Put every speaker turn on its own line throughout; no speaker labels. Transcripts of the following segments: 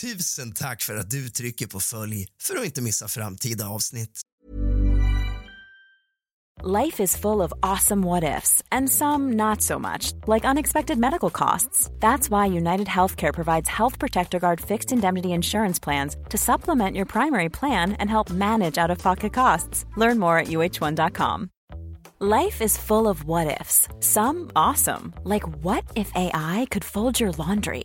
Tusen tack för att du trycker på följ för att inte missa framtida avsnitt.
Life is full of awesome what ifs, and some not so much, like unexpected medical costs. That's why United Healthcare provides Health Protector Guard fixed indemnity insurance plans to supplement your primary plan and help manage out of pocket costs. Learn more at uh1.com. Life is full of what ifs, some awesome, like what if AI could fold your laundry?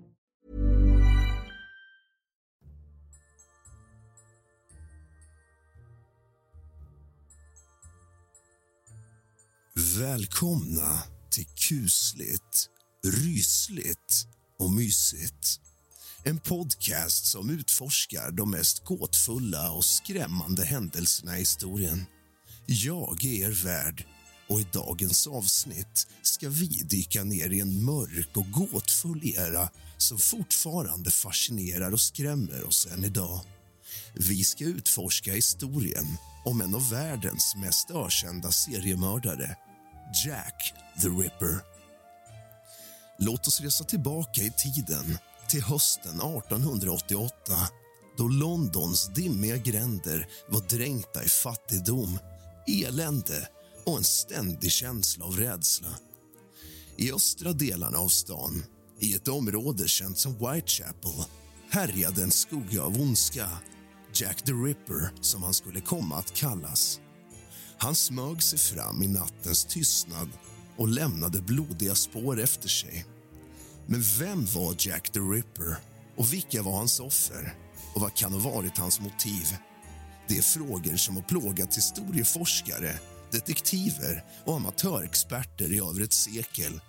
Välkomna till kusligt, rysligt och mysigt. En podcast som utforskar de mest gåtfulla och skrämmande händelserna i historien. Jag är er värd och i dagens avsnitt ska vi dyka ner i en mörk och gåtfull era som fortfarande fascinerar och skrämmer oss än idag. Vi ska utforska historien om en av världens mest ökända seriemördare, Jack the Ripper. Låt oss resa tillbaka i tiden till hösten 1888 då Londons dimmiga gränder var dränkta i fattigdom, elände och en ständig känsla av rädsla. I östra delarna av stan, i ett område känt som Whitechapel härjade en skugga av ondska Jack the Ripper, som han skulle komma att kallas. Han smög sig fram i nattens tystnad och lämnade blodiga spår efter sig. Men vem var Jack the Ripper och vilka var hans offer? Och vad kan ha varit hans motiv? Det är frågor som har plågat historieforskare, detektiver och amatörexperter i över ett sekel.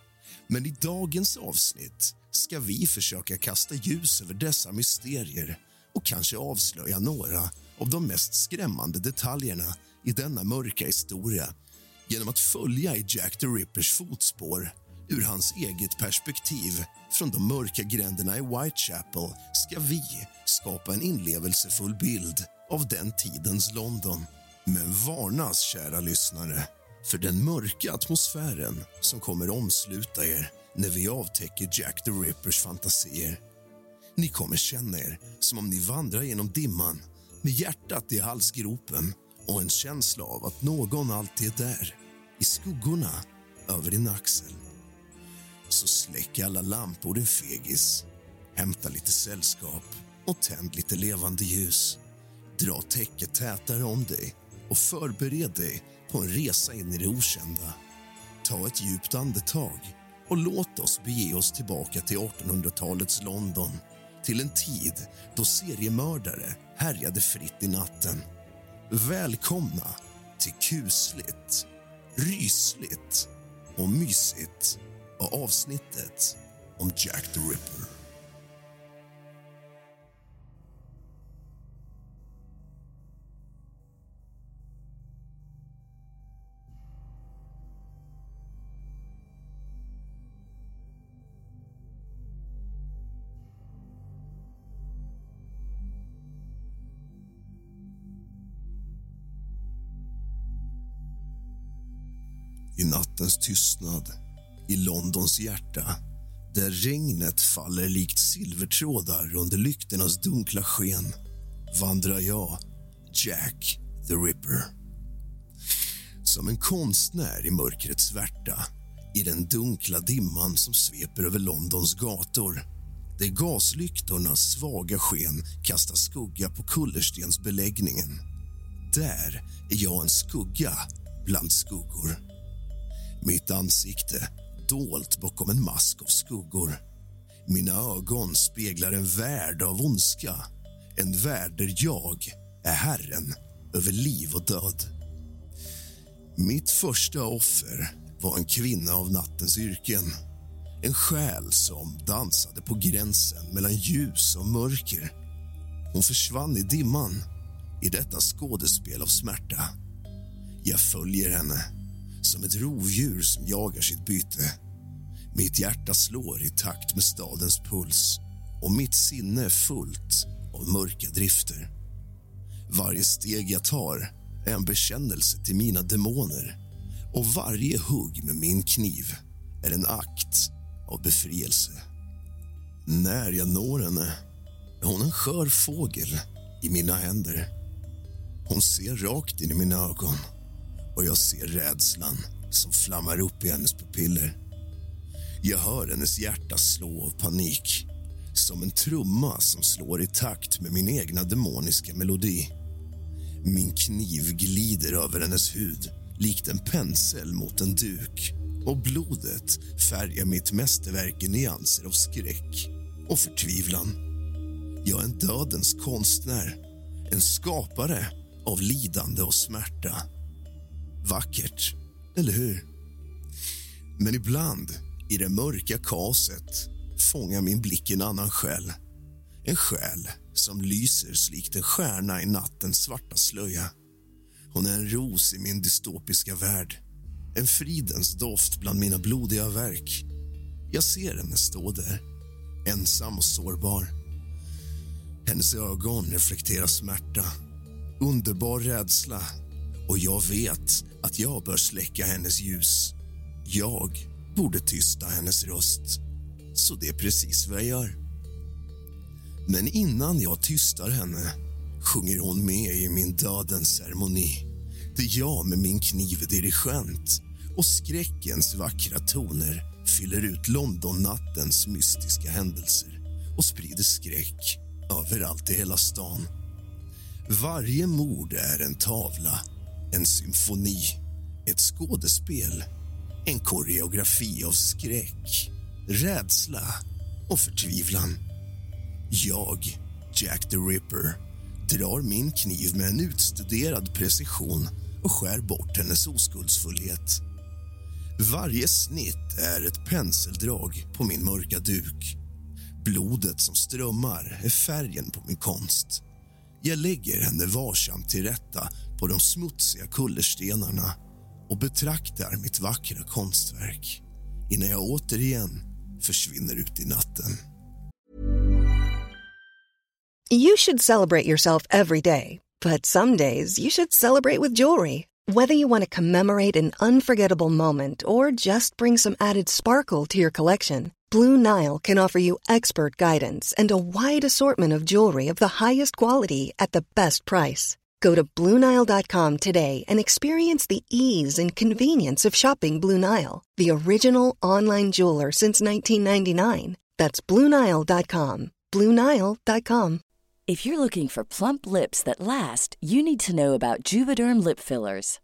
Men i dagens avsnitt ska vi försöka kasta ljus över dessa mysterier och kanske avslöja några av de mest skrämmande detaljerna i denna mörka historia genom att följa i Jack the Rippers fotspår ur hans eget perspektiv. Från de mörka gränderna i Whitechapel ska vi skapa en inlevelsefull bild av den tidens London. Men varnas, kära lyssnare, för den mörka atmosfären som kommer omsluta er när vi avtäcker Jack the Rippers fantasier. Ni kommer känna er som om ni vandrar genom dimman med hjärtat i halsgropen och en känsla av att någon alltid är där, i skuggorna över din axel. Så släck alla lampor, din fegis. Hämta lite sällskap och tänd lite levande ljus. Dra täcket tätare om dig och förbered dig på en resa in i det okända. Ta ett djupt andetag och låt oss bege oss tillbaka till 1800-talets London till en tid då seriemördare härjade fritt i natten. Välkomna till kusligt, rysligt och mysigt och avsnittet om Jack the Ripper. I nattens tystnad, i Londons hjärta där regnet faller likt silvertrådar under lyktornas dunkla sken vandrar jag, Jack the Ripper. Som en konstnär i mörkrets svärta i den dunkla dimman som sveper över Londons gator där gaslyktornas svaga sken kastar skugga på kullerstensbeläggningen. Där är jag en skugga bland skuggor. Mitt ansikte dolt bakom en mask av skuggor. Mina ögon speglar en värld av ondska. En värld där jag är herren över liv och död. Mitt första offer var en kvinna av nattens yrken. En själ som dansade på gränsen mellan ljus och mörker. Hon försvann i dimman i detta skådespel av smärta. Jag följer henne som ett rovdjur som jagar sitt byte. Mitt hjärta slår i takt med stadens puls och mitt sinne är fullt av mörka drifter. Varje steg jag tar är en bekännelse till mina demoner och varje hugg med min kniv är en akt av befrielse. När jag når henne är hon en skör fågel i mina händer. Hon ser rakt in i mina ögon och jag ser rädslan som flammar upp i hennes pupiller. Jag hör hennes hjärta slå av panik som en trumma som slår i takt med min egna demoniska melodi. Min kniv glider över hennes hud likt en pensel mot en duk och blodet färgar mitt mästerverk i nyanser av skräck och förtvivlan. Jag är en dödens konstnär, en skapare av lidande och smärta. Vackert, eller hur? Men ibland, i det mörka kaoset fångar min blick en annan själ. En själ som lyser likt en stjärna i nattens svarta slöja. Hon är en ros i min dystopiska värld. En fridens doft bland mina blodiga verk. Jag ser henne stå där, ensam och sårbar. Hennes ögon reflekterar smärta, underbar rädsla och jag vet att jag bör släcka hennes ljus. Jag borde tysta hennes röst. Så det är precis vad jag gör. Men innan jag tystar henne sjunger hon med i min dödens ceremoni där jag med min kniv är dirigent och skräckens vackra toner fyller ut Londonnattens mystiska händelser och sprider skräck överallt i hela stan. Varje mord är en tavla, en symfoni, ett skådespel en koreografi av skräck, rädsla och förtvivlan. Jag, Jack the Ripper, drar min kniv med en utstuderad precision och skär bort hennes oskuldsfullhet. Varje snitt är ett penseldrag på min mörka duk. Blodet som strömmar är färgen på min konst. Jag lägger henne varsamt till rätta på de smutsiga kullerstenarna och betraktar mitt vackra konstverk innan jag återigen försvinner ut i natten.
You should celebrate yourself every day, but some days you should celebrate with jewelry. Whether you want to commemorate an unforgettable moment or just bring some added sparkle to your collection, Blue Nile can offer you expert guidance and a wide assortment of jewelry of the highest quality at the best price. Go to Bluenile.com today and experience the ease and convenience of shopping Blue Nile, the original online jeweler since 1999. That's Bluenile.com. Bluenile.com.
If you're looking for plump lips that last, you need to know about Juvederm lip fillers.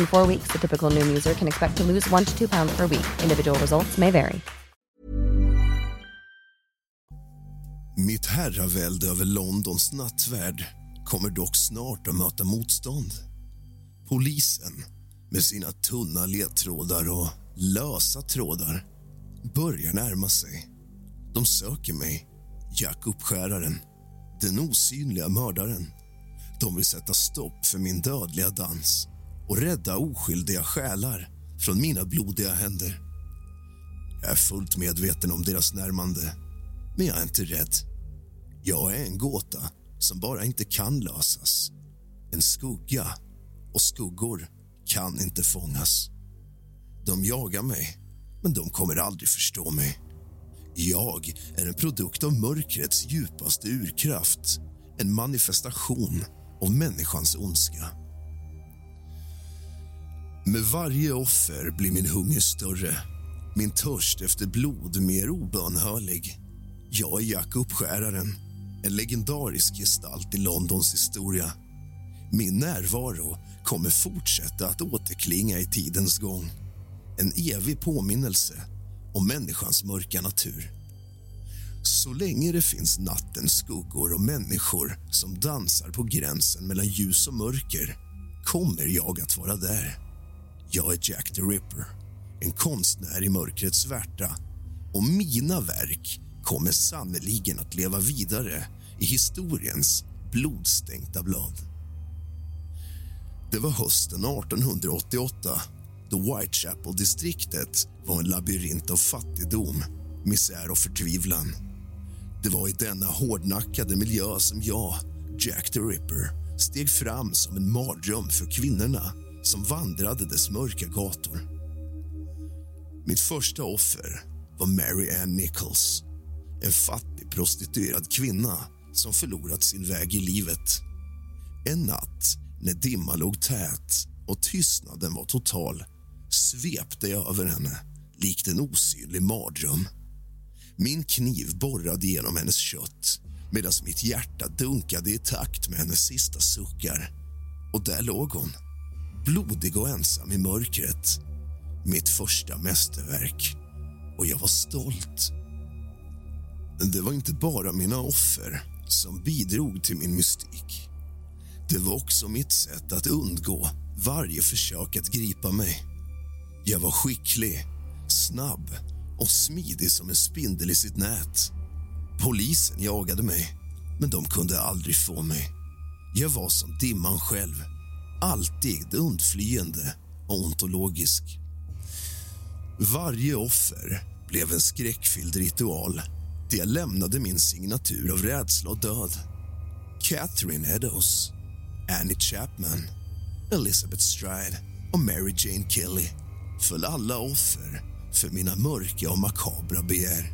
In four weeks, the typical new user can expect to lose one to two pounds per week. Individual results may vary.
Mitt herravälde över Londons nattvärld kommer dock snart att möta motstånd. Polisen, med sina tunna ledtrådar och lösa trådar, börjar närma sig. De söker mig, Jack Uppskäraren, den osynliga mördaren. De vill sätta stopp för min dödliga dans och rädda oskyldiga själar från mina blodiga händer. Jag är fullt medveten om deras närmande, men jag är inte rädd. Jag är en gåta som bara inte kan lösas. En skugga, och skuggor kan inte fångas. De jagar mig, men de kommer aldrig förstå mig. Jag är en produkt av mörkrets djupaste urkraft en manifestation av människans ondska. Med varje offer blir min hunger större min törst efter blod mer obönhörlig. Jag är Jack Uppskäraren, en legendarisk gestalt i Londons historia. Min närvaro kommer fortsätta att återklinga i tidens gång. En evig påminnelse om människans mörka natur. Så länge det finns nattens skuggor och människor som dansar på gränsen mellan ljus och mörker kommer jag att vara där. Jag är Jack the Ripper, en konstnär i mörkrets svärta och mina verk kommer sannoliken att leva vidare i historiens blodstänkta blad. Det var hösten 1888 då Whitechapel-distriktet var en labyrint av fattigdom, misär och förtvivlan. Det var i denna hårdnackade miljö som jag, Jack the Ripper steg fram som en mardröm för kvinnorna som vandrade dess mörka gator. Mitt första offer var Mary Ann Nichols en fattig prostituerad kvinna som förlorat sin väg i livet. En natt när dimman låg tät och tystnaden var total svepte jag över henne likt en osynlig mardröm. Min kniv borrade genom hennes kött medan mitt hjärta dunkade i takt med hennes sista suckar. Och där låg hon, blodig och ensam i mörkret. Mitt första mästerverk. Och jag var stolt. Det var inte bara mina offer som bidrog till min mystik. Det var också mitt sätt att undgå varje försök att gripa mig. Jag var skicklig, snabb och smidig som en spindel i sitt nät. Polisen jagade mig, men de kunde aldrig få mig. Jag var som dimman själv, alltid undflyende och ontologisk. Varje offer blev en skräckfylld ritual där jag lämnade min signatur av rädsla och död. Catherine Eddowes, Annie Chapman, Elizabeth Stride och Mary Jane Kelly föll alla offer för mina mörka och makabra begär.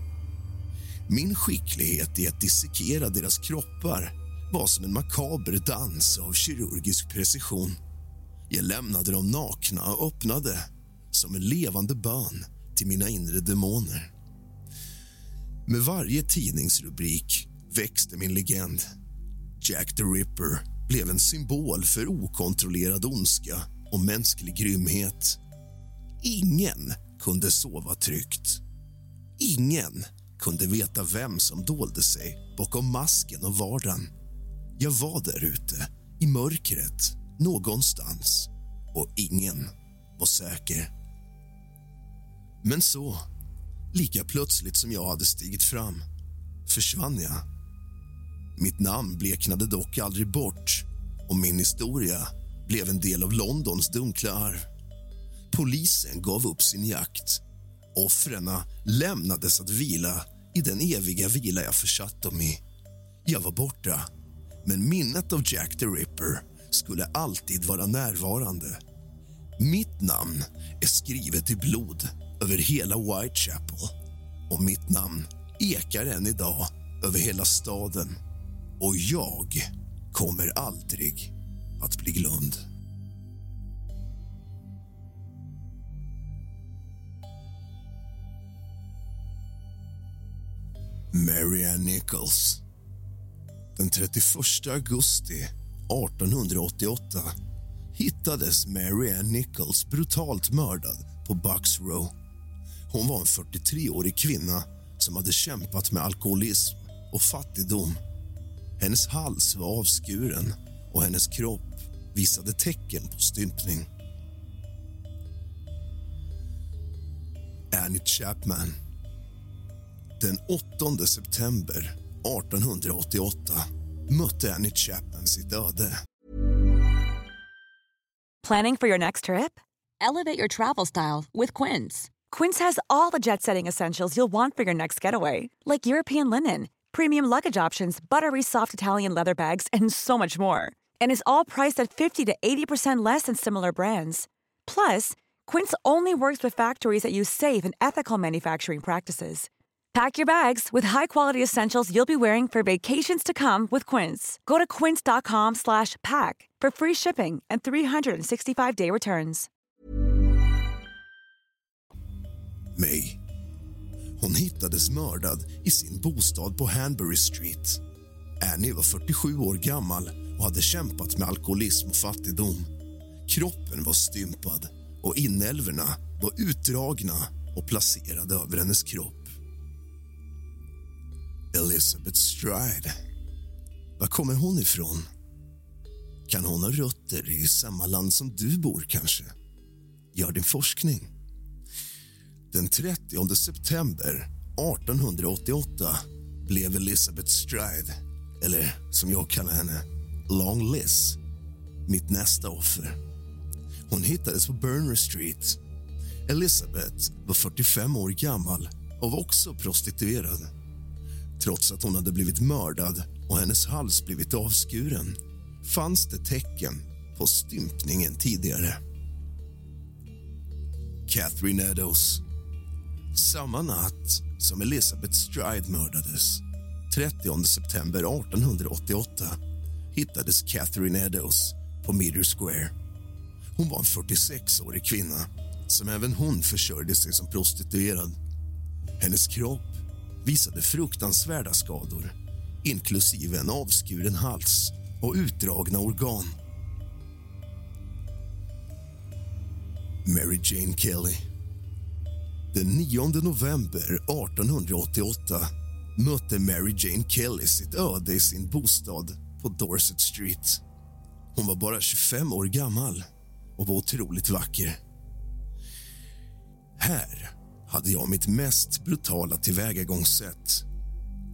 Min skicklighet i att dissekera deras kroppar var som en makaber dans av kirurgisk precision. Jag lämnade dem nakna och öppnade som en levande bön till mina inre demoner. Med varje tidningsrubrik växte min legend. Jack the Ripper blev en symbol för okontrollerad ondska och mänsklig grymhet. Ingen kunde sova tryggt. Ingen kunde veta vem som dolde sig bakom masken och vardagen. Jag var där ute, i mörkret, någonstans och ingen var säker. Men så, lika plötsligt som jag hade stigit fram, försvann jag. Mitt namn bleknade dock aldrig bort och min historia blev en del av Londons dunkla arv. Polisen gav upp sin jakt. Offren lämnades att vila i den eviga vila jag försatt dem i. Jag var borta, men minnet av Jack the Ripper skulle alltid vara närvarande. Mitt namn är skrivet i blod över hela Whitechapel och mitt namn ekar än idag över hela staden. Och jag kommer aldrig att bli glömd. Marianne Nichols den 31 augusti 1888 hittades Mary Ann Nichols brutalt mördad på Bucks Row. Hon var en 43-årig kvinna som hade kämpat med alkoholism och fattigdom. Hennes hals var avskuren och hennes kropp visade tecken på stympning. Annie Chapman. Den 8 september 1888 mötte Annie Chapman sitt öde.
Planning for your next trip?
Elevate your travel style with Quince.
Quince has all the jet setting essentials you'll want for your next getaway, like European linen, premium luggage options, buttery soft Italian leather bags, and so much more. And is all priced at 50 to 80% less than similar brands. Plus, Quince only works with factories that use safe and ethical manufacturing practices. Pack your bags with high-quality essentials you'll be wearing for vacations to come with Quince. Go to quince.com/pack for free shipping and 365-day returns.
May. Hon hittades mördad i sin bostad på Hanbury Street. Annie var 47 år gammal och hade kämpat med alkoholism och fattigdom. Kroppen var stympad och inälvorna var utdragna och placerade över hennes kropp. Elizabeth Stride. Var kommer hon ifrån? Kan hon ha rötter i samma land som du bor, kanske? Gör din forskning. Den 30 september 1888 blev Elizabeth Stride, eller som jag kallar henne, Long Liz, mitt nästa offer. Hon hittades på Burner Street. Elizabeth var 45 år gammal och var också prostituerad. Trots att hon hade blivit mördad och hennes hals blivit avskuren fanns det tecken på stympningen tidigare. Catherine Eddowes. Samma natt som Elizabeth Stride mördades 30 september 1888 hittades Catherine Eddowes på Meter Square. Hon var en 46-årig kvinna som även hon försörjde sig som prostituerad. Hennes kropp visade fruktansvärda skador inklusive en avskuren hals och utdragna organ. Mary Jane Kelly. Den 9 november 1888 mötte Mary Jane Kelly sitt öde i sin bostad på Dorset Street. Hon var bara 25 år gammal och var otroligt vacker. Här hade jag mitt mest brutala tillvägagångssätt.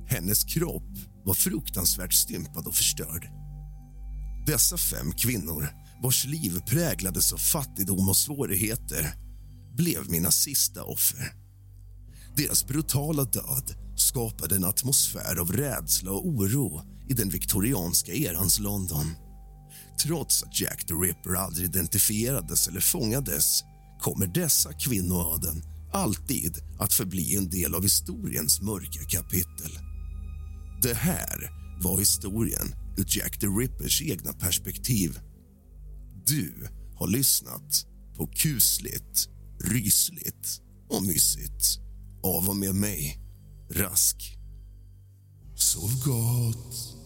Hennes kropp var fruktansvärt stympad och förstörd. Dessa fem kvinnor, vars liv präglades av fattigdom och svårigheter blev mina sista offer. Deras brutala död skapade en atmosfär av rädsla och oro i den viktorianska erans London. Trots att Jack the Ripper aldrig identifierades eller fångades kommer dessa kvinnoöden alltid att förbli en del av historiens mörka kapitel. Det här var historien ur Jack the Rippers egna perspektiv. Du har lyssnat på kusligt, rysligt och mysigt av och med mig, Rask. Sov gott.